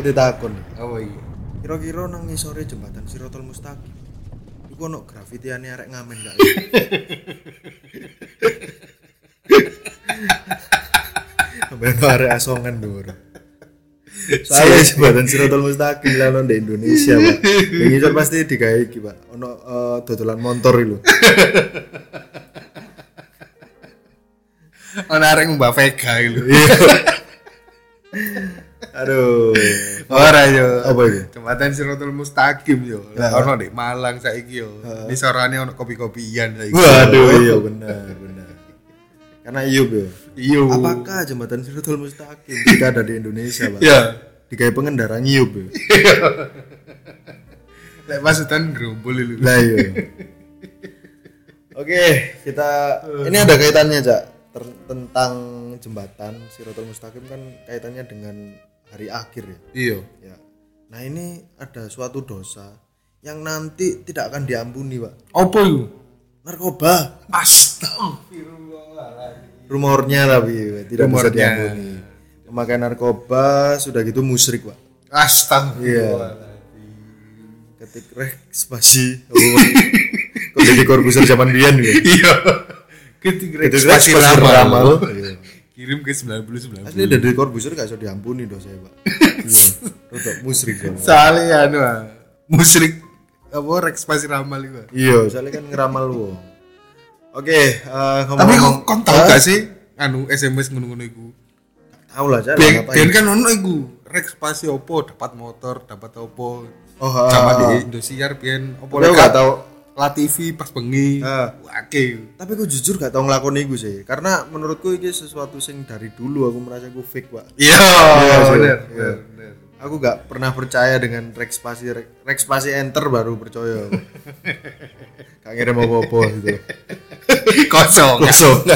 Aku ditakon. Apa iki? Kira-kira nang ngisore jembatan Sirotol Mustaqim. Iku ono grafitiane arek ngamen gak? Ben arek asongan dhuwur. Soalnya jembatan Sirotol Mustaqim lah ono di Indonesia, Pak. Yang pasti digawe iki, Pak. Ono eh, dodolan motor lho. Ana arek mbak Vega iki lho. Aduh. Ora yo. Apa iki? Jembatan Siratul Mustaqim yo. Lah ono di Malang saiki yo. Di sorane ono kopi-kopian saiki. Waduh, iya benar, benar. Karena Iyub ya. Iya. Apakah jembatan Sirotol Mustaqim jika ada di Indonesia, Pak? Ya. Digawe pengendara ngiyup ya. Lek pasutan gerombol itu. Lah iya. Oke, kita ini ada kaitannya, Cak. Ter- tentang jembatan Sirotol Mustaqim kan kaitannya dengan hari akhir ya. Iya. Ya. Nah, ini ada suatu dosa yang nanti tidak akan diampuni, Pak. Apa itu? Narkoba. Astagfirullahaladzim. Rumornya tapi tidak bisa Rumornya. diampuni. Memakai narkoba sudah gitu musrik, Pak. Astagfirullahaladzim. Ketik rek spasi. Kok jadi korbuser zaman biyen ya? Iya. Ketik Ketik spasi spasi ramal. ramal. Kirim ke 90 90. Asli dari korbuser gak bisa diampuni dosa ya, Pak. Iya. Rodok musrik ya. Soalnya anu ah, musrik apa rek spasi ramal itu. ah. Iya, soalnya kan ngeramal wong. Oke, eh Tapi kok kon tau gak sih anu SMS ngono-ngono iku? tahu lah cara Biar ngapain. biar kan ono iku rek spasi opo dapat motor, dapat opo. Oh, ha. di Indosiar pian opo aku gak tahu. La TV pas bengi. Ah. Wake. Tapi aku jujur gak tau ngelakoni iku sih. Karena menurutku ini sesuatu sing dari dulu aku merasa aku fake, Pak. Iya, Iya, bener, Iya. bener. Aku gak pernah percaya dengan rek spasi enter baru percaya. Gak ngirim apa-apa gitu. Kosong. Kosong.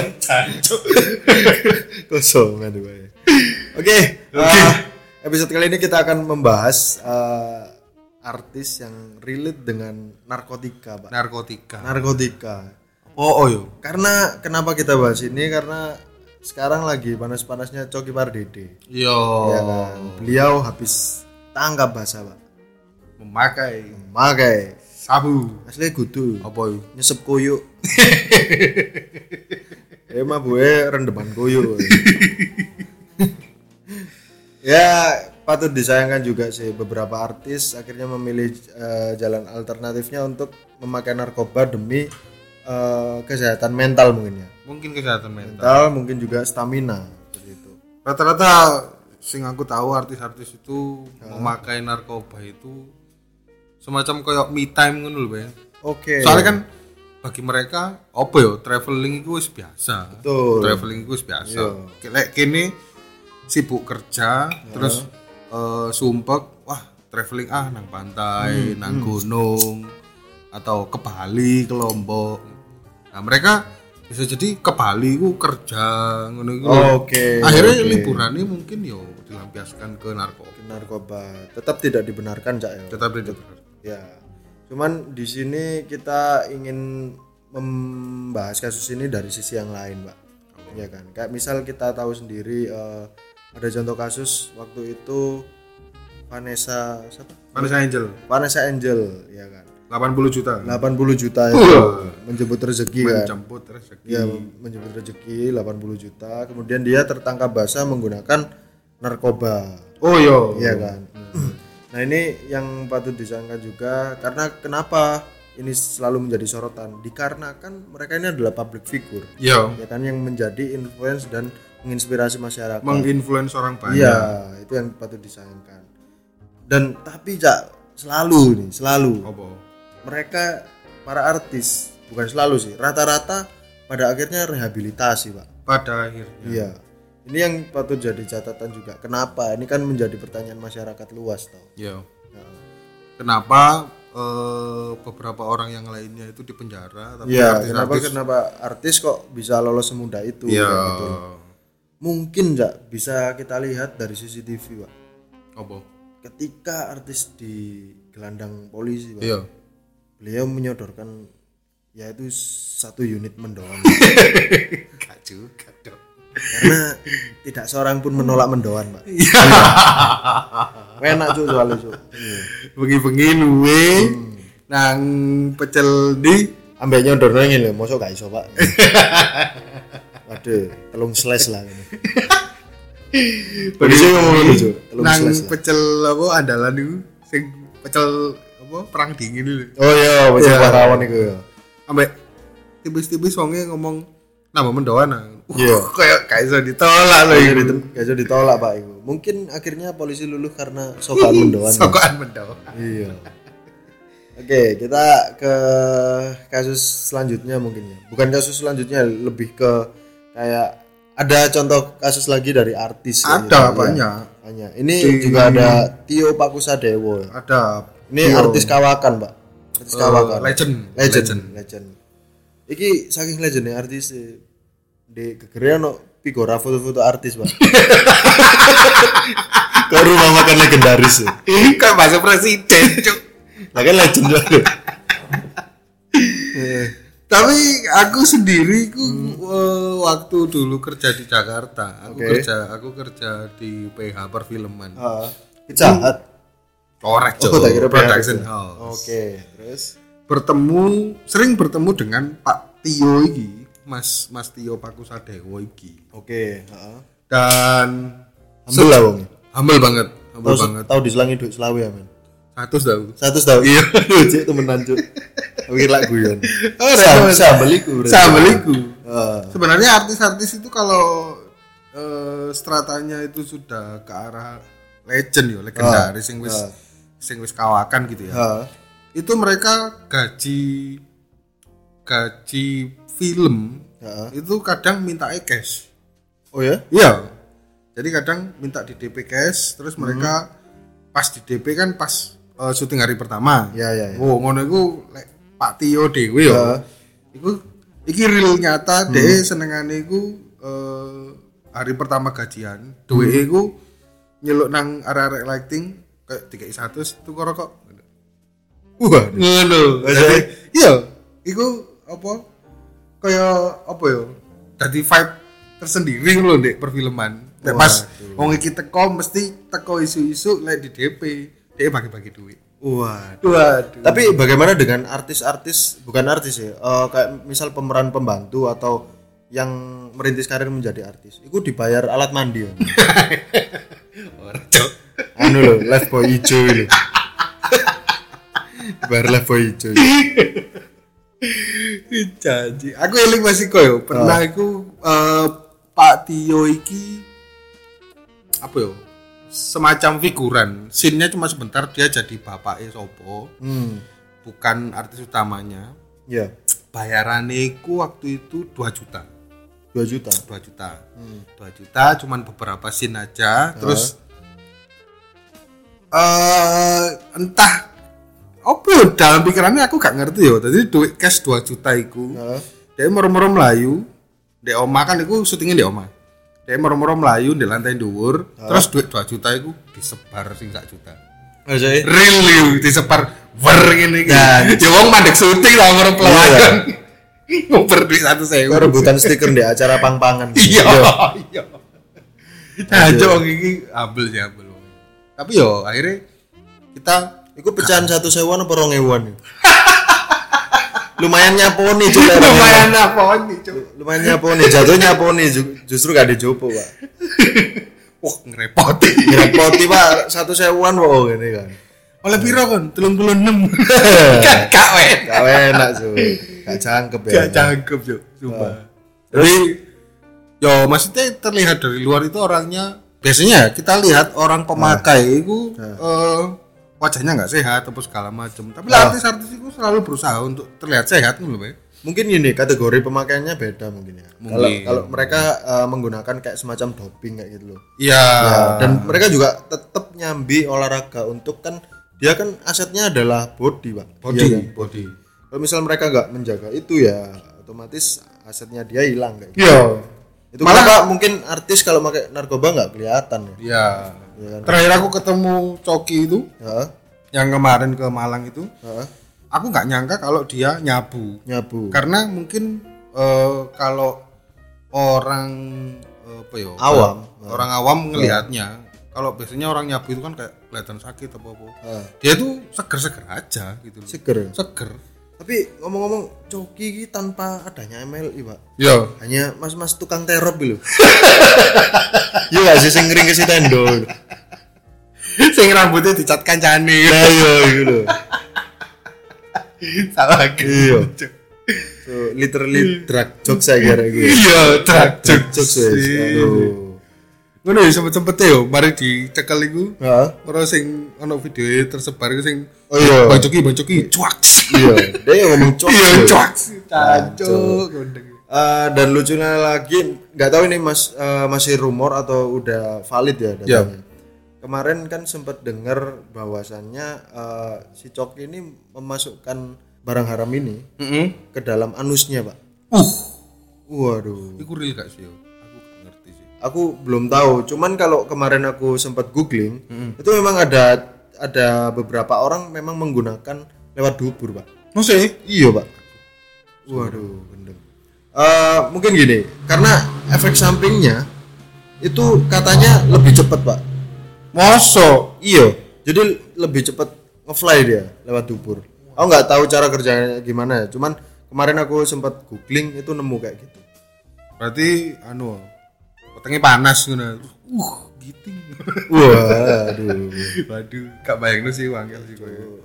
Kosong aduh. Oke, eh, episode kali ini kita akan membahas eh, artis yang relate dengan narkotika, Pak. Narkotika. Narkotika. Oh, oh yo. Karena kenapa kita bahas ini? Karena sekarang lagi panas-panasnya Coki Pardede. Yo. Ya kan? Beliau habis tangkap basah, Pak. Memakai Makai sabu. asli gudu Apa yo? nyesep kuyuk. Emang gue rendeman kuyuk. ya patut disayangkan juga sih beberapa artis akhirnya memilih eh, jalan alternatifnya untuk memakai narkoba demi eh, kesehatan mental mungkin ya. Mungkin kesehatan mental. Mental mungkin juga stamina seperti itu. Rata-rata sing aku tahu artis-artis itu memakai narkoba itu semacam kayak me time ngono lho, Bang. Oke. Soalnya kan bagi mereka apa yo traveling itu biasa. Betul. Traveling itu biasa. Kayak kene sibuk kerja terus eh, sumpek wah traveling ah nang pantai, Hmm, nang gunung atau ke Bali, ke Lombok. Nah, mereka bisa jadi ke Bali ku kerja ngono. Oke. Akhirnya oke. liburannya mungkin yo dilampiaskan ke narkoba. narkoba tetap tidak dibenarkan cak ya. Tetap tidak Ya. Cuman di sini kita ingin membahas kasus ini dari sisi yang lain, Pak. Ya kan. Kayak misal kita tahu sendiri eh, ada contoh kasus waktu itu Vanessa siapa? Vanessa Angel Vanessa Angel, ya kan. 80 juta 80 juta itu menjemput rezeki kan. menjemput rezeki. Ya, menjemput rezeki 80 juta. Kemudian dia tertangkap basah menggunakan narkoba. Oh yo. Iya kan. Nah ini yang patut disangka juga karena kenapa ini selalu menjadi sorotan dikarenakan mereka ini adalah public figure Yo. ya kan yang menjadi influence dan menginspirasi masyarakat. Menginfluence orang banyak. Iya itu yang patut disayangkan. Dan tapi cak selalu nih selalu Apa? mereka para artis bukan selalu sih rata-rata pada akhirnya rehabilitasi pak. Pada akhirnya. Iya. Ini yang patut jadi catatan juga. Kenapa? Ini kan menjadi pertanyaan masyarakat luas tau. Yo. Ya. Kenapa eh, beberapa orang yang lainnya itu dipenjara tapi Iya, kenapa artis-artis kenapa artis kok bisa lolos semudah itu? Iya. kayak gitu. Mungkin nggak bisa kita lihat dari CCTV, Pak. Apa? Ketika artis di gelandang polisi, Pak, Iya. beliau menyodorkan yaitu satu unit mendoan. Gak juga dong. karena tidak seorang pun menolak mendoan pak Iya. enak cuy soalnya cuy. Bengi-bengi luwe nang pecel di ambek nyodorno ini lho mosok gak iso pak waduh telung slash lah ini polisi ngomong telung nang pecel apa andalan itu sing pecel apa perang dingin itu. oh iya pecel Iya. pahlawan itu ya Ambek tipis-tipis wonge ngomong nama mendoan. Uh, Iya. Kayak kayak iso ditolak loh itu. gak ditolak pak itu mungkin akhirnya polisi luluh karena sokan mendoan Pak. Sokokan mendoan. Iya. Oke, kita ke kasus selanjutnya mungkin ya. Bukan kasus selanjutnya, lebih ke kayak ada contoh kasus lagi dari artis. ya, Ada ya. banyak. Banyak. Ini juga ada Tio Pakusadewo. ya. Ada Ini artis kawakan, Pak. Artis Eh, kawakan. legend. Legend. Legend. Legend. Iki saking legend ya artis eh, di kegerean no Pigora foto-foto artis, Pak. Ke rumah makan legendaris ya. kayak bahasa presiden, Cuk. Lah kan legend juga. Tapi aku sendiri ku eh, waktu dulu kerja di Jakarta, aku Oke. kerja aku kerja di PH perfilman. Ah, jahat. Korek. Oh, production PH. house. Oke, terus Bertemu sering bertemu dengan Pak Tio iki, Mas Mas Tio Pakusadewo iki. oke, heeh. Dan Humble lah wong. humble banget, humble banget. tahu diselangi duit selawe ya, men. Satu tahu. Satu tahu. Iya, cek temenan, Cuk. Pikir lak guyon. Oh, Sa- ada. Sambel iku. berarti. Sambel iku. Ah, Sebenarnya artis-artis itu kalau eh, stratanya itu sudah ke arah legend ya, legendaris sing wis ah. sing wis kawakan gitu ya. ah. Itu mereka gaji gaji film Heeh. itu kadang minta cash. Oh ya? Iya. Jadi kadang minta di DP cash, terus Hmm. mereka pas di DP kan pas eh, syuting hari pertama. Ya, ya, ya. Oh, ngono iku lek Pak Tio dhewe ya. Ya. Iku iki real nyata Hmm. deh senengane iku eh, hari pertama gajian, duwe Hmm. iku nyeluk nang arek-arek lighting kayak 300 tuku rokok. Wah. Ngono. Iya, iku apa? Kayak apa ya? Dadi vibe tersendiri lho ndek perfilman. Nek pas wong iki teko mesti teko isu-isu lek di DP, dia bagi-bagi duit. Waduh. Waduh. Tapi bagaimana dengan artis-artis bukan artis ya, eh, kayak misal pemeran pembantu atau yang merintis karir menjadi artis, itu dibayar alat mandi ya. Anu loh, live boy ijo lho. Dibayar live boy ijo. Janji. Aku eling masih koyo pernah aku eh, Pak Tio iki apa yo? Semacam figuran. Scene-nya cuma sebentar dia jadi bapaknya sopo, Hmm. bukan artis utamanya. Ya, Bayarannya iku waktu itu 2 juta. 2 juta. 2 juta. 2 juta cuman beberapa scene aja terus eh entah apa ya, dalam pikirannya aku gak ngerti ya. Tadi duit cash 2 juta iku. Heeh. Dia moro-moro melayu. Di oma kan iku syutingnya di oma. Dia moro-moro melayu di lantai dhuwur, terus duit 2 juta iku disebar sing sak juta. Maksudnya Real you, disebar wer ngene iki. Nah, Ya wong mandek syuting lah moro pelayan. Ngoper duit 1 kok rebutan stiker di acara pang-pangan. Iya, iya. Nah, wong iki sih ambil. wong. Tapi yo akhirnya kita Iku pecahan satu sewan apa rong ewan? Lumayan nyaponi juga. lumayan Cuk. Lumayan nyaponi, jatuh nyaponi ju- justru gak ada jopo, Pak. Wah, ngerepoti. Ngerepoti, Pak, satu sewan kok ini kan. Oleh piro kon? 36. Kan gak enak. Gak enak, cuy. Gak cangkep ya. Gak cangkep. Sumpah. Jadi yo maksudnya terlihat dari luar itu orangnya biasanya kita lihat orang pemakai itu eh, wajahnya nggak sehat atau segala macam. Tapi lah artis-artis itu selalu berusaha untuk terlihat sehat loh, Pak. Mungkin ini kategori pemakaiannya beda mungkin ya. Kalau Mungkin. kalau mereka eh, menggunakan kayak semacam doping kayak gitu loh. Iya. Ya, dan mereka juga tetap nyambi olahraga untuk kan dia kan asetnya adalah body, Pak. body, Iya kan? body. Kalau misal mereka nggak menjaga itu ya otomatis asetnya dia hilang kayak gitu. Iya. Itu malah mungkin artis kalau pakai narkoba nggak kelihatan ya. Iya. Iya kan? Terakhir aku ketemu Coki itu Ya, yang kemarin ke Malang itu, ya, aku nggak nyangka kalau dia nyabu. nyabu. Karena mungkin eh, kalau orang apa ya Awam. orang awam ngelihatnya kalau biasanya orang nyabu itu kan kayak kelihatan sakit apa apa Ah. dia tuh seger-seger aja gitu loh. seger seger tapi ngomong-ngomong coki ini tanpa adanya MLI pak ya hanya mas-mas tukang terop gitu iya gak sih sing ngering ke si tendo sing rambutnya dicat kancane. Nah iya gitu salah lagi iya. So literally drag jokes saya kira gitu. Iya drag jokes. wes. Aduh. Ngono ya sempet-sempet yo mari dicekel iku. Hah? ora sing ono video tersebar iku sing oh iya. Bang Coki Bang Coki cuak iya. Dia ngomong cok iya ya. cuak cancuk Eh, dan lucunya lagi nggak tahu ini mas eh, masih rumor atau udah valid ya datanya. Kemarin kan sempat dengar bahwasannya eh, si Coki ini memasukkan barang haram ini heeh ke dalam anusnya pak. uh Waduh, iku real gak sih aku gak ngerti sih aku belum tahu. Cuman kalau kemarin aku sempat googling, itu memang ada ada beberapa orang memang menggunakan lewat dubur pak. masih Iya pak. Waduh, gendeng. Eh, mungkin gini, karena efek sampingnya itu katanya lebih cepat pak. mosok Iya, jadi lebih cepat ngefly dia lewat dubur. Aku nggak tahu cara kerjanya gimana ya, cuman kemarin aku sempat googling itu nemu kayak gitu. berarti anu wetenge panas ngono uh giting Waduh, waduh gak bayangno sih wangkel sih koyo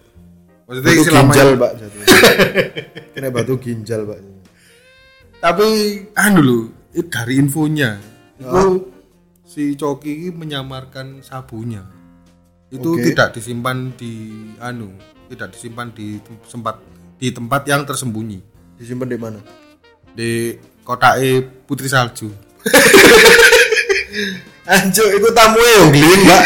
maksudnya batu selama ginjal pak jatuh. Kena batu ginjal pak. Tapi anu itu dari infonya itu si Coki ini menyamarkan sabunya itu Oke. tidak disimpan di anu tidak disimpan di tem- tempat di tempat yang tersembunyi Disimpan di mana? di kota E Putri Salju Anjo, itu tamu yang glin mbak.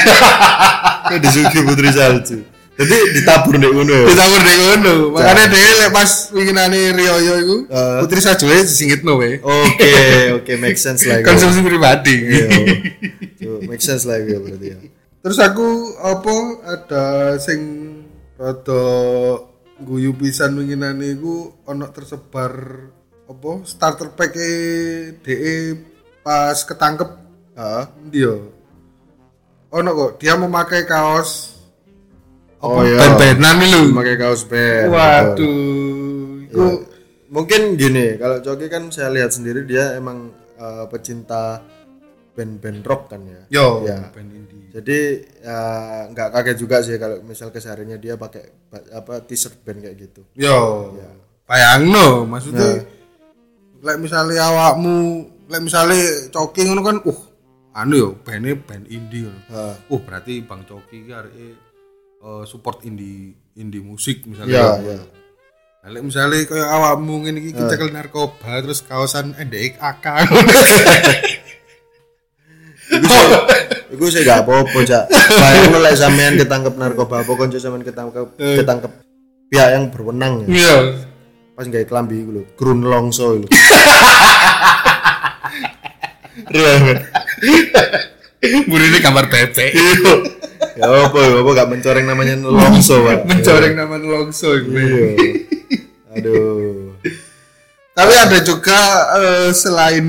Kayak disugi putri salju. Jadi ditabur di ngono ya. ditabur di ngono makanya dia lek pas winginane Rioyo itu Eh. Putri aja disingitno we Oke, oke, make sense lah. konsumsi pribadi Iya. Tuh, make sense lah itu berarti ya. Terus aku apa ada sing rada guyu pisan winginane iku ana tersebar apa starter pack e DE pas ketangkep Heeh. dia. Ono kok dia memakai kaos Oh, iya. band-bandan nih lho. Pakai kaos band. Waduh. Iku Ya. Mungkin gini, kalau Coki kan saya lihat sendiri dia emang eh, pecinta band-band rock kan ya. yo Ya. band indie. Jadi ya nggak kaget juga sih kalau misal kesehariannya dia pakai apa t-shirt band kayak gitu. Yo. Ya. Bayangno maksudnya lek misalnya awakmu lek misalnya coki ngono kan uh anu yo bandnya band indie ngono. Heeh. Oh berarti Bang Coki ki eh, support indie indie musik Iya, misalnya. iya. Nah, lek misalnya kayak awakmu ngene iki kecekel narkoba terus kaosan NDX AK. Iku sih gak apa-apa, Cak. Bayang lek sampean ketangkep narkoba apa konco sampean ketangkep ketangkep pihak yang berwenang ya. Iya. Pas gawe klambi iku lho, grun longso lho. Burine gambar bebek. ya apa ya apa gak mencoreng namanya longso, Pak. Mencoreng nama Longso. Iya. Aduh. Tapi ada juga eh, selain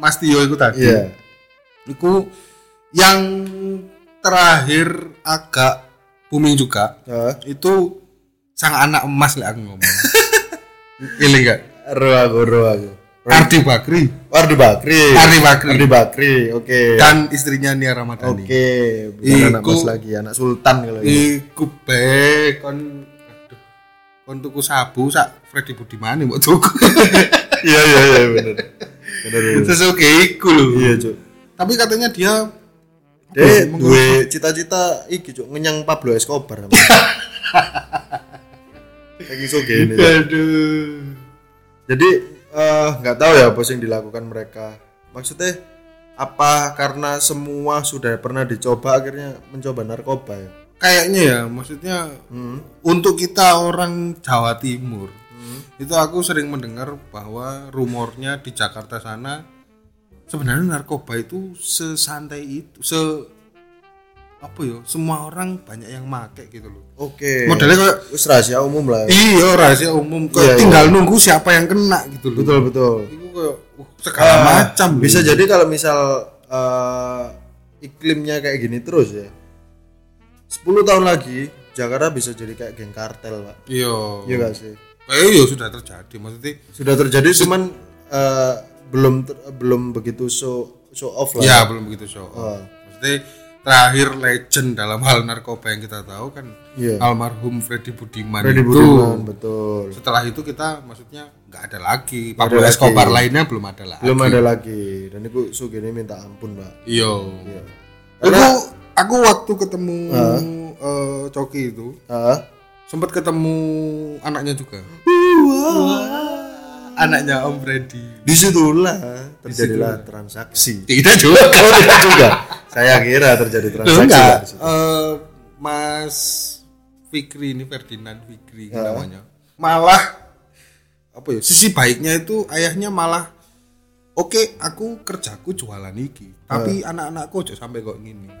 Mas Tio itu tadi. Iya. Iku yang terakhir agak booming juga Hah? itu sang anak emas lah aku ngomong. Pilih enggak? Ro aku, ro aku. Ardi Bakri Ardi Bakri. Ardi Bakri. Ardi Bakri. Oke. dan istrinya Nia Ramadhani. Oke, bukan anak mas lagi, anak sultan kalau gitu. Iku be kon aduh, kon tuku sabu sak Freddy Budiman mbok tuku. Iya iya iya. Benar. benar. Terus oke iku lho. Iya, Cuk. Tapi katanya dia Dek, duwe cita-cita iki, Cuk, ngenyang Pablo Escobar. Iso gini. Cuk. aduh. Jadi eh, nggak tahu ya apa yang dilakukan mereka. Maksudnya apa karena semua sudah pernah dicoba akhirnya mencoba narkoba ya? Kayaknya ya, maksudnya Hmm. untuk kita orang Jawa Timur itu aku sering mendengar bahwa rumornya di Jakarta sana sebenarnya narkoba itu sesantai itu se apa ya semua orang banyak yang make gitu loh Oke. modelnya kayak rahasia umum lah. iya rahasia umum kayak Iya, iya. tinggal nunggu siapa yang kena gitu loh Betul betul. itu kayak uh, segala macam Bisa loh. jadi kalau misal eh, iklimnya kayak gini terus ya. 10 tahun lagi Jakarta bisa jadi kayak geng kartel, Pak. iya Iya gak sih? eh iya sudah terjadi maksudnya Sudah terjadi cuman eh, belum ter- belum begitu show show off lah. ya belum begitu show off. Oh. maksudnya terakhir legend dalam hal narkoba yang kita tahu kan Iya. almarhum Freddy Budiman Freddy itu Budiman, betul. setelah itu kita maksudnya nggak ada lagi ada Pablo lagi. Escobar lainnya belum ada lagi Belum ada lagi dan itu Sugene minta ampun, Pak. iya Iya. aku aku waktu ketemu eh, Coki itu Ah. sempat ketemu anaknya juga anaknya Om Freddy Di situlah terjadilah transaksi. tidak juga Oh tidak juga. Saya kira terjadi Loh, transaksi. enggak. Eh, Mas Fikri ini Ferdinand Fikri namanya malah apa ya sisi baiknya itu ayahnya malah oke aku kerjaku jualan iki tapi anak-anakku aja sampai kok gini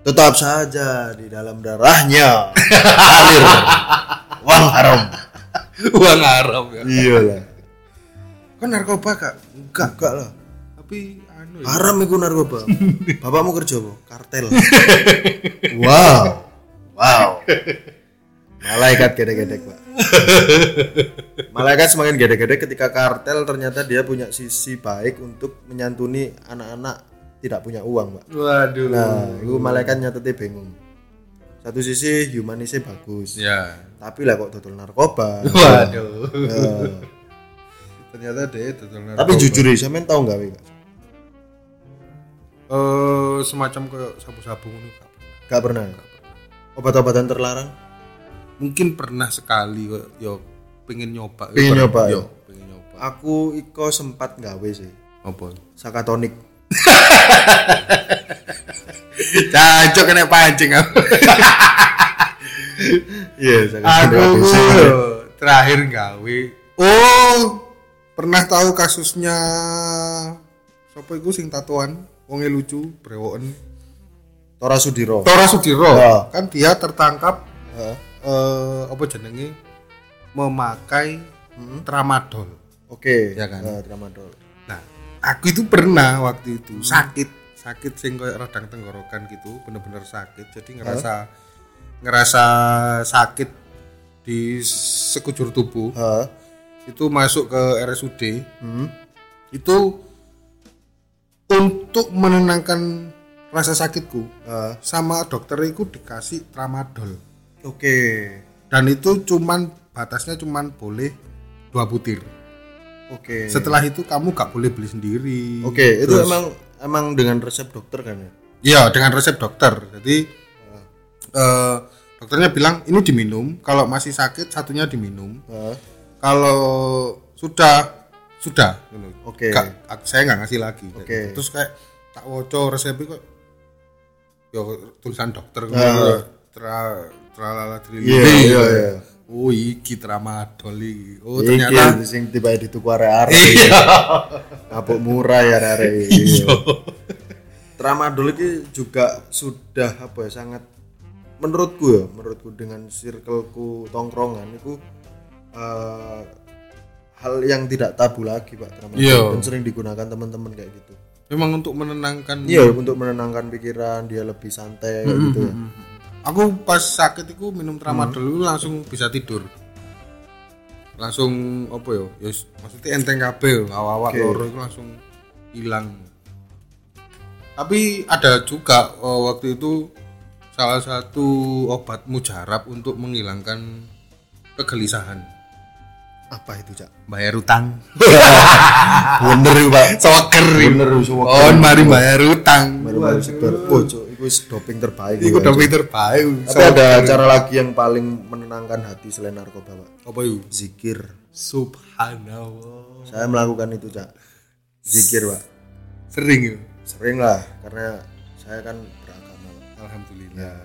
Tetap saja di dalam darahnya alir uang haram. uang haram ya Iya lah. kan narkoba kak enggak Enggak lah. tapi Haram itu narkoba. Bapakmu kerja apa? Kartel. wow. Wow. Malaikat gede-gede, Pak. Malaikat semakin gede-gede ketika kartel ternyata dia punya sisi baik untuk menyantuni anak-anak tidak punya uang, Pak. waduh Nah, itu malaikat nyatanya bingung. Satu sisi humanisnya bagus, ya tapi lah kok total narkoba. waduh Ya. ternyata deh total Tapi jujur ya, sampean tahu nggak, Wika? Eh semacam kayak sabu-sabu ini Kak. Gak pernah. Obat-obatan terlarang? mungkin pernah sekali yo pengen nyoba Pengen Pernah, nyoba, yo pengen nyoba Aku iko sempat gawe sih. apa Sakatonik. cacok kena pancing aku Iya, aku terakhir gawe oh pernah tahu kasusnya siapa itu sing tatuan wonge lucu brewoken Tora Sudiro. Tora Sudiro Ya. kan dia tertangkap Heeh. eh apa jenenge memakai tramadol Oke. Ya kan? Nah, tramadol. Nah, aku itu pernah waktu itu sakit, sakit sing kayak radang tenggorokan gitu, bener-bener sakit. Jadi ngerasa ngerasa sakit di sekujur tubuh. Heeh. Itu masuk ke RSUD. Hmm. Itu untuk menenangkan rasa sakitku Heeh. sama dokter itu dikasih tramadol. Oke. Dan itu cuman batasnya cuman boleh dua butir. Oke. Setelah itu kamu gak boleh beli sendiri. Oke, itu Terus- emang emang dengan resep dokter kan ya? Iya, dengan resep dokter. Jadi eh, dokternya bilang ini diminum, kalau masih sakit satunya diminum. Heeh. Kalau sudah sudah. Oke. Nggak- ak- saya nggak ngasih lagi. Oke. gitu. Terus kayak tak woco resepnya kok yo tulisan dokter Ah. tra tralala trilili. Iya, iya, iya. Oh, iki tramadol iki. Oh, Iki ternyata sing tiba di tuku arek-arek. Iya. Kapuk murah ya arek. Iya. Tramadol ini juga sudah apa ya sangat menurutku ya, menurutku dengan circleku tongkrongan itu eh, hal yang tidak tabu lagi Pak tramadol Iya. dan sering digunakan teman-teman kayak gitu. memang untuk menenangkan Iya, untuk menenangkan pikiran dia lebih santai kayak gitu ya. Aku pas sakit itu minum tramadol Hmm. itu langsung bisa tidur. Langsung apa ya? Ya s- maksudnya enteng kabeh, awak-awak Oke. loro itu langsung hilang. Tapi ada juga eh, waktu itu salah satu obat mujarab untuk menghilangkan kegelisahan. Apa itu, Cak? Bayar utang. Bener ya, Pak. Soker. Bener soker. Oh, mari bayar utang. Baru-baru sebar. Oh, Cuk, itu doping terbaik. Iku ya, udah Cuk. pinter baik. Tapi ada cara lagi yang paling menenangkan hati selain narkoba, Pak. apa itu? Zikir. Subhanallah. Saya melakukan itu, Cak. Zikir, Pak. Sering ya? Sering lah, karena saya kan beragama. Alhamdulillah.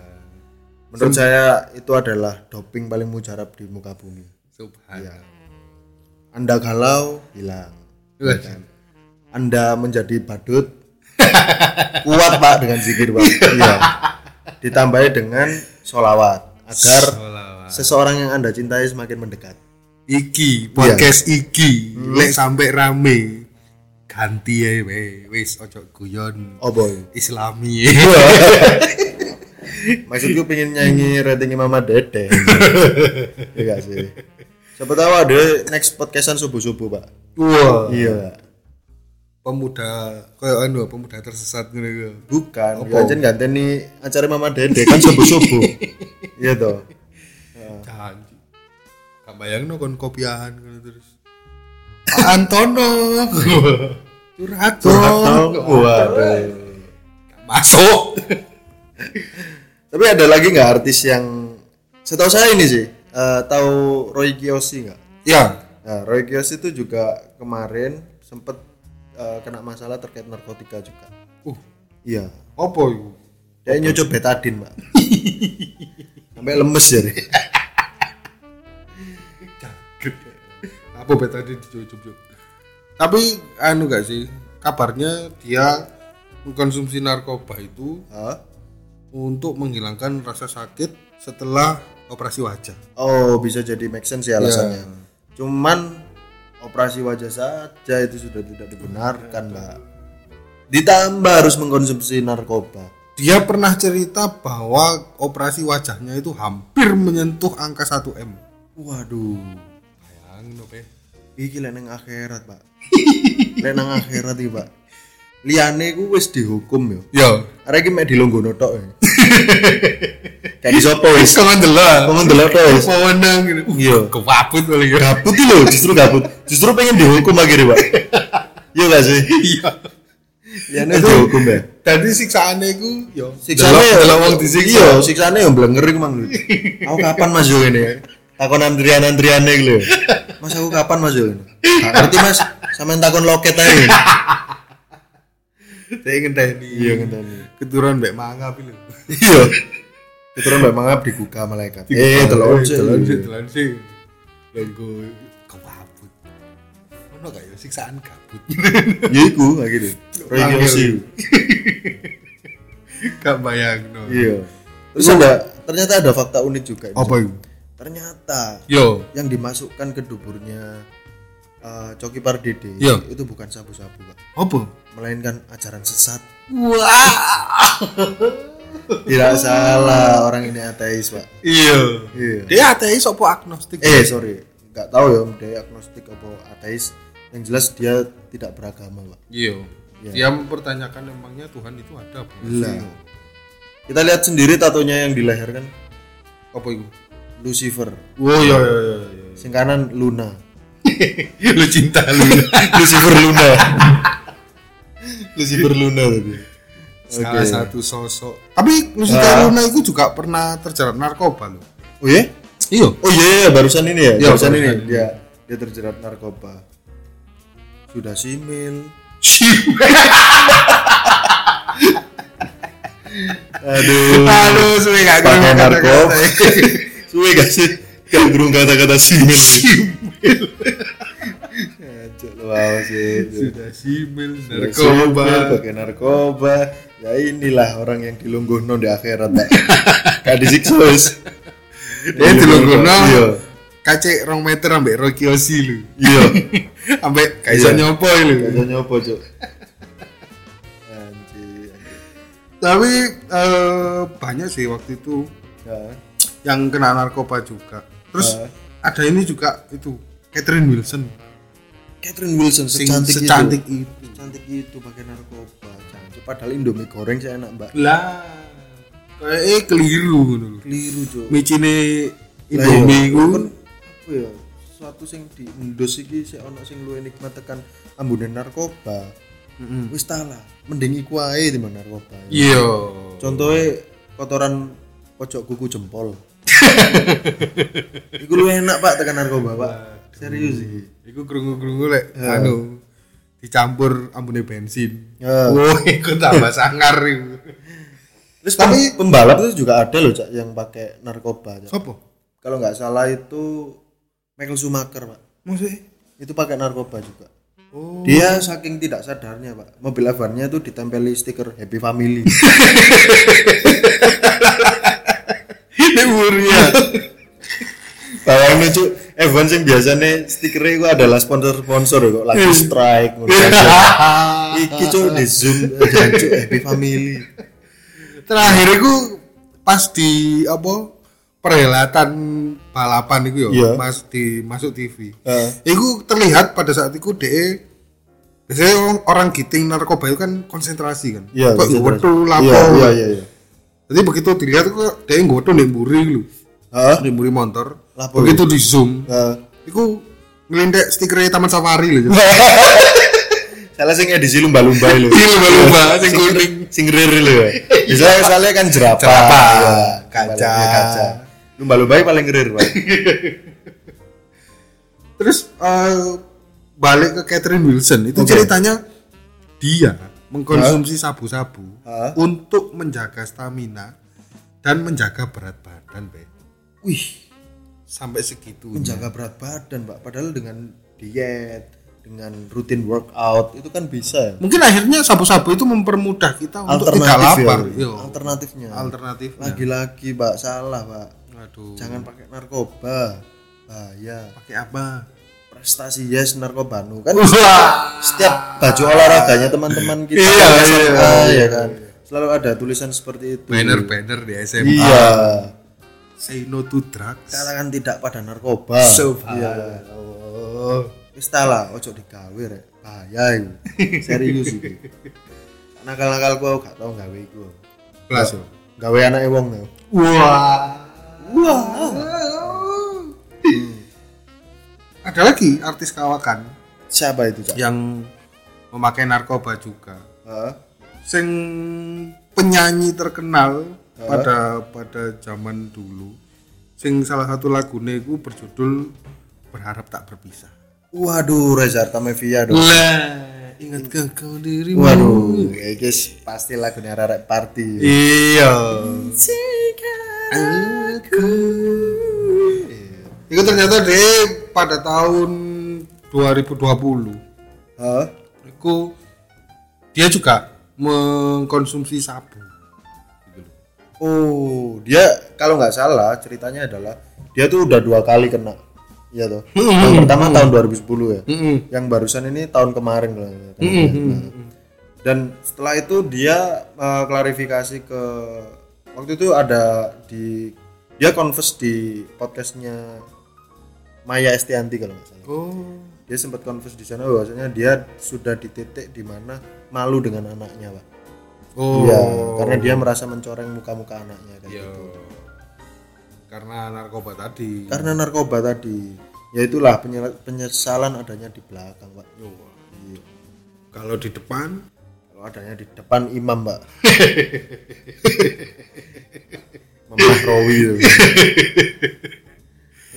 Menurut saya itu adalah doping paling mujarab di muka bumi. Subhanallah. Anda galau, hilang. Wah. kan? Anda menjadi badut, kuat Pak dengan zikir, Pak. Iya. ditambahi dengan solawat agar Sholawat. seseorang yang anda cintai semakin mendekat iki podcast Iya. iki Hmm. lek sampai rame ganti ya we wis ojo guyon oh boy islami maksudku pengen nyanyi rating Mama Dede iya gak sih siapa tahu ada next podcastan subuh subuh pak. Wah. Iya. Pemuda kayak anu pemuda tersesat gitu bukan. Ya aja ganteni acara Mama Dede kan subuh subuh iya toh. Janji. Gak bayang no kon kopiahan gitu terus. Pak Antono. Curhat dong waduh. Masuk. Tapi ada lagi nggak artis yang setahu saya ini sih eh, tahu Roy Kiyoshi nggak ya Nah, Roy Kiyoshi itu juga kemarin sempet eh, kena masalah terkait narkotika juga. uh Iya. apa itu Dia nyocob betadin, Pak. Sampai lemes ya. deh. apa bet tadi dicucuk tapi anu gak sih kabarnya dia mengkonsumsi narkoba itu Hah? untuk menghilangkan rasa sakit setelah operasi wajah Oh, bisa jadi make sense ya alasannya. Ya. Cuman operasi wajah saja itu sudah tidak dibenarkan, Mbak. Ditambah harus mengkonsumsi narkoba. dia pernah cerita bahwa operasi wajahnya itu hampir menyentuh angka 1 m Waduh. bayang no pe Iki lek nang akhirat, Pak. lek nang akhirat iki, Pak. Liane ku wis dihukum yo. yo Arek iki mek dilonggono tok. ya. Kayak di sopo wis. kawan delok Kamu ndelok tok wis. pewenang gitu Iya. kewabut paling ya Gabut iki lho, justru gabut. Justru pengen dihukum akhirnya, Pak. Iya gak sih? iya Liane dihukum ya. tadi siksaannya itu yo Siksane ya delok wong disiksa Iya, siksane yang blenger iku mang. Aku kapan Mas yo ini? Takon antrian-antriane iki lho. Mas aku kapan Mas yo ngerti Mas, sampean takon loket ae. saya ingin tanya Iya ngenteni. keturunan mbak mangap itu Iya. Keturunan Mbak Mangap digugah malaikat. Eh, telon sih. telon sih telon sih logo kewabut ono gak ya siksaan kabut Ya iku kayak gitu. Roy Panggil. Kiyoshi. gak bayang no Iya. Terus ada ternyata ada fakta unik juga. ini. apa itu Ternyata yo yang dimasukkan ke duburnya eh, Coki Pardede Iya. itu bukan sabu-sabu, Pak. apa Melainkan ajaran sesat. wah Tidak salah, orang ini ateis, Pak. iya Iya. dia ateis apa agnostik Eh, sorry. Nggak tahu ya dia agnostik apa ateis. Yang jelas dia tidak beragama, Pak. iya Iya. dia mempertanyakan emangnya Tuhan itu ada apa Lah. Kita lihat sendiri tatonya yang di leher kan apa itu Lucifer. oh iya iya iya iya. Sing kanan Luna. lu cinta lu Lucifer Luna. Lucifer Luna tadi. Salah Oke. satu sosok tapi Lucifer Ah. Luna itu juga pernah terjerat narkoba loh Oh iya? iya Oh iya, iya, barusan ini ya. Iya, barusan ini barusan. dia dia terjerat narkoba. Sudah simil. Aduh. Aduh, suwe gak Pakai narkoba. Suwe gak sih? Gak gerung kata-kata simil. Anjir, wow sih. Sudah simil Simil, narkoba. pakai narkoba. Ya inilah orang yang dilungguhno di akhirat, Pak. Gak disiksa wis. Dia dilungguhno. Iya. Kacek rong meter ambek Rocky Osi lu. Iya. Ambek kaiso Iya. nyopo lu. Gak nyopo, Cuk. Anjir. Tapi eh, banyak sih waktu itu Ya. yang kena narkoba juga. Terus Ah. ada ini juga itu Catherine Wilson. Catherine Wilson Sing secantik, secantik itu. itu. Secantik itu pakai narkoba. Cantik. Padahal Indomie goreng saya enak, Mbak. Lah, kayak eh keliru ngono lho. Keliru, Cuk. Micine Lah, Indomie iya. iku apa ya? Suatu sing di Indos iki sik ono sing luwih nikmat tekan ambune narkoba. Wis ta lah, mending iku ae timbang narkoba. iya. Contohnya kotoran pojok kuku jempol. iku luwih enak, Pak, tekan narkoba, Pak. Serius sih. Iku krungu-krungu lek anu dicampur ambune bensin. Ya. Wah, iku tambah sangar iku. Terus tapi pembalap itu juga ada loh, Cak, yang pakai narkoba. Cak. Sopo? Kalau nggak salah itu Michael Schumacher, Pak. Maksudnya? Itu pakai narkoba juga. Oh. Dia saking tidak sadarnya, Pak. Mobil Avannya itu ditempeli stiker Happy Family. dhuwur ya. Bawang lucu F1 sing biasanya stikernya itu adalah sponsor-sponsor kok lagi strike ngono. Iki cuk di zoom jancu happy family. Terakhir iku pas di apa perhelatan balapan itu ya, Iya. Mas di masuk TV. Heeh. Iku terlihat pada saat itu DE biasanya orang, orang giting narkoba itu kan konsentrasi kan. Iya, Kok konsentrasi. wetu lapo. Iya, iya, iya, iya. Jadi begitu dilihat kok DE nggoto nek mburi lho. Heeh. Nek mburi motor. Lapo. Begitu di zoom, Heeh. iku ngelindek stikernya Taman Safari lho. Salah sing edisi lumba-lumba lho. Iya, lumba-lumba, sing kuning. Sing riri lho. Bisa soalnya kan jerapah. Jerapah, Iya, kaca. kaca. Lumba-lumba paling ngerir, Pak. Terus eh, balik ke Catherine Wilson itu Oke. ceritanya dia mengkonsumsi sabu-sabu Hah? untuk menjaga stamina dan menjaga berat badan, Be. Wih, Sampai segitu. menjaga berat badan, Pak. Padahal dengan diet, dengan rutin workout itu kan bisa ya. Mungkin akhirnya sabu-sabu itu mempermudah kita untuk tidak Alternatif lapar. ya. Yo. Alternatifnya. Alternatifnya. Lagi-lagi, Pak, salah, Pak. Aduh. Jangan pakai narkoba. Bahaya. pakai apa? Prestasi yes narkoba nu kan Wah. setiap baju olahraganya teman-teman kita Iya, yang iya, iya, ya iya. kan. Selalu ada tulisan seperti itu. Banner-banner di SMA. Iya. Say no to drugs. Katakan tidak pada narkoba. Subhanallah. Iya. Wis ta lah, ojo digawe rek. Bahaya. Serius iki. Nakal-nakal ku gak tau gawe iku. Yo. Gawe anake wong yo. Wah. Wah. Ada lagi artis kawakan Siapa itu, Cak? yang memakai narkoba juga. Heeh. Sing penyanyi terkenal pada pada zaman dulu. Sing salah satu lagunya itu berjudul Berharap Tak Berpisah. Waduh, Reza Artamevia dong. Lah, ingatkah kau dirimu? Waduh, iki pasti lagunya Rarek Party. Iya. Aku. Itu ternyata deh pada tahun 2020 Hah? itu dia juga mengkonsumsi sabu. Oh, dia kalau nggak salah ceritanya adalah dia tuh udah dua kali kena. Iya tuh. Yang pertama tahun 2010 ya. Mm-mm. Yang barusan ini tahun kemarin kalau nggak salah. Nah. Dan setelah itu dia eh, klarifikasi ke waktu itu ada di dia confess di podcastnya Maya Estianti kalau nggak salah. Oh. Dia sempat confess di sana bahwasanya dia sudah di titik di mana malu dengan anaknya, Pak. Oh. Iya, karena dia merasa mencoreng muka-muka anaknya kayak Iya. gitu. Karena narkoba tadi. Karena narkoba tadi, ya itulah penye- penyesalan adanya di belakang, Pak. Iya. Kalau di depan Kalau adanya di depan imam, Pak. Memahrowi itu.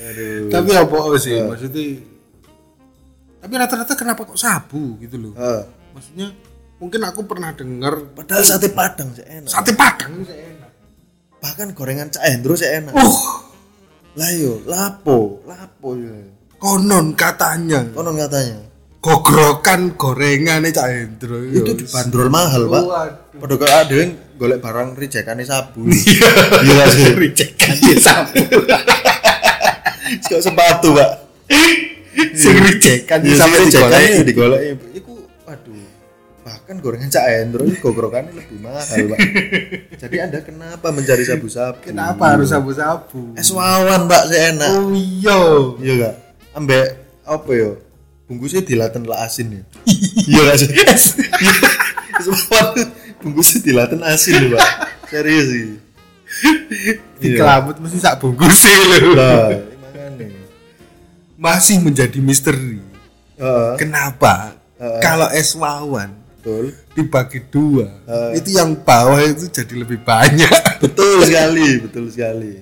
Aduh. tapi apa sih maksudnya tapi rata-rata kenapa kok sabu gitu loh Eh, maksudnya mungkin aku pernah dengar padahal sate padang sih enak. sate padang itu enak Bahkan gorengan Cak Hendro sih enak. uh Lah yo, lapo, lapo yo. konon katanya Konon katanya. gogrokan gorengan Cak Hendro Itu dibanderol mahal, Pak. Waduh. Padahal kalau ada yang golek barang rejekane sabu. Iya gak sih? Ricekan di sabu Kok sepatu, Pak. sing ricekan Iya, sampai sampai digoleki Bahkan gorengan Cak Hendro itu gogrokannya lebih mahal, Pak. Jadi Anda kenapa mencari sabu-sabu? kenapa harus sabu-sabu Es wawan, Pak, saya enak. oh iya Iya gak? Ambek apa ya? Bungkusnya dilaten lah asin ya. Iya gak sih? Es wawan bungkusnya dilaten asin loh, Pak. Serius sih. di kelabut mesti sak bungkus sih makanya. masih menjadi misteri Heeh. kenapa kalau es wawan Betul. dibagi dua itu yang bawah itu jadi lebih banyak Betul sekali, betul sekali.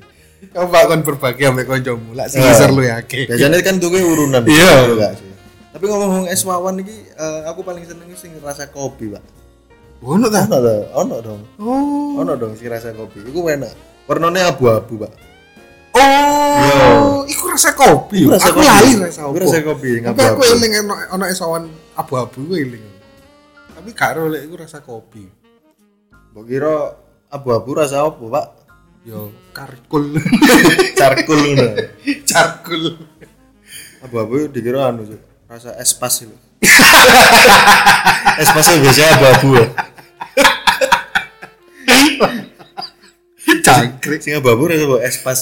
kamu bakal berbagi sampai koncomu lah sih Eh. ngisor lu yakin Biasanya kan tuh urunan. Iya. Sih? Tapi ngomong-ngomong es wawan ini, eh, aku paling seneng sing rasa kopi, Pak. ono ta Ono dong, ono dong. oh Ono dong si rasa kopi. Iku enak. Warnanya abu-abu, Pak. oh iku rasa kopi Iku rasa aku kopi. lali rasa Iku apa rasa kopi, tapi aku eling ono ono es wawan abu-abu eling tapi gak ro lek iku rasa kopi Mbok kira abu-abu rasa apa, Pak? yo karkul Carkul ngono. carkul Abu-abu dikira anu rasa espas itu. Espasnya biasanya abu-abu ya. cangkrik Sing abu-abu rasa apa espas.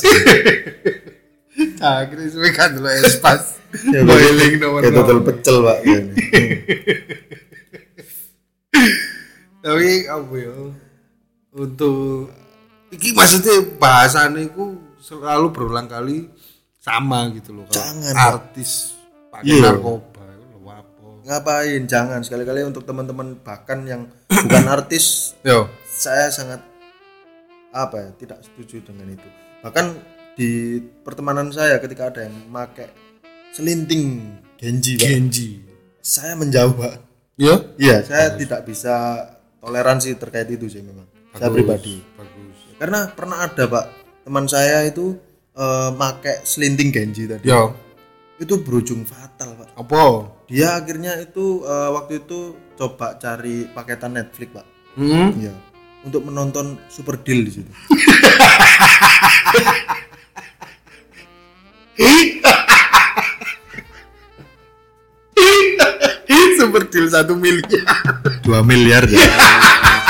cangkrik suwe kan lo espas Ya, boiling nomor Kayak total pecel, Pak. Tapi apa ya untuk iki maksudnya bahasannya itu selalu berulang kali sama gitu loh. Jangan, artis pakai Iya. narkoba apa? Ngapain? Jangan. Sekali-kali untuk teman-teman bahkan yang bukan artis yo. saya sangat apa ya tidak setuju dengan itu. Bahkan di pertemanan saya ketika ada yang pakai selinting genji Pak, Genji. Saya menjauh pak yo iya saya tidak bisa toleransi terkait itu sih memang. Saya pribadi. bagus. Karena pernah ada pak teman saya itu eh, pakai selinting genji tadi. Yo itu berujung fatal pak. Apa? Dia akhirnya itu eh, waktu itu coba cari paketan Netflix pak. Hmm? Iya. Untuk menonton Super Deal di situ. super deal satu miliar 2 miliar ya.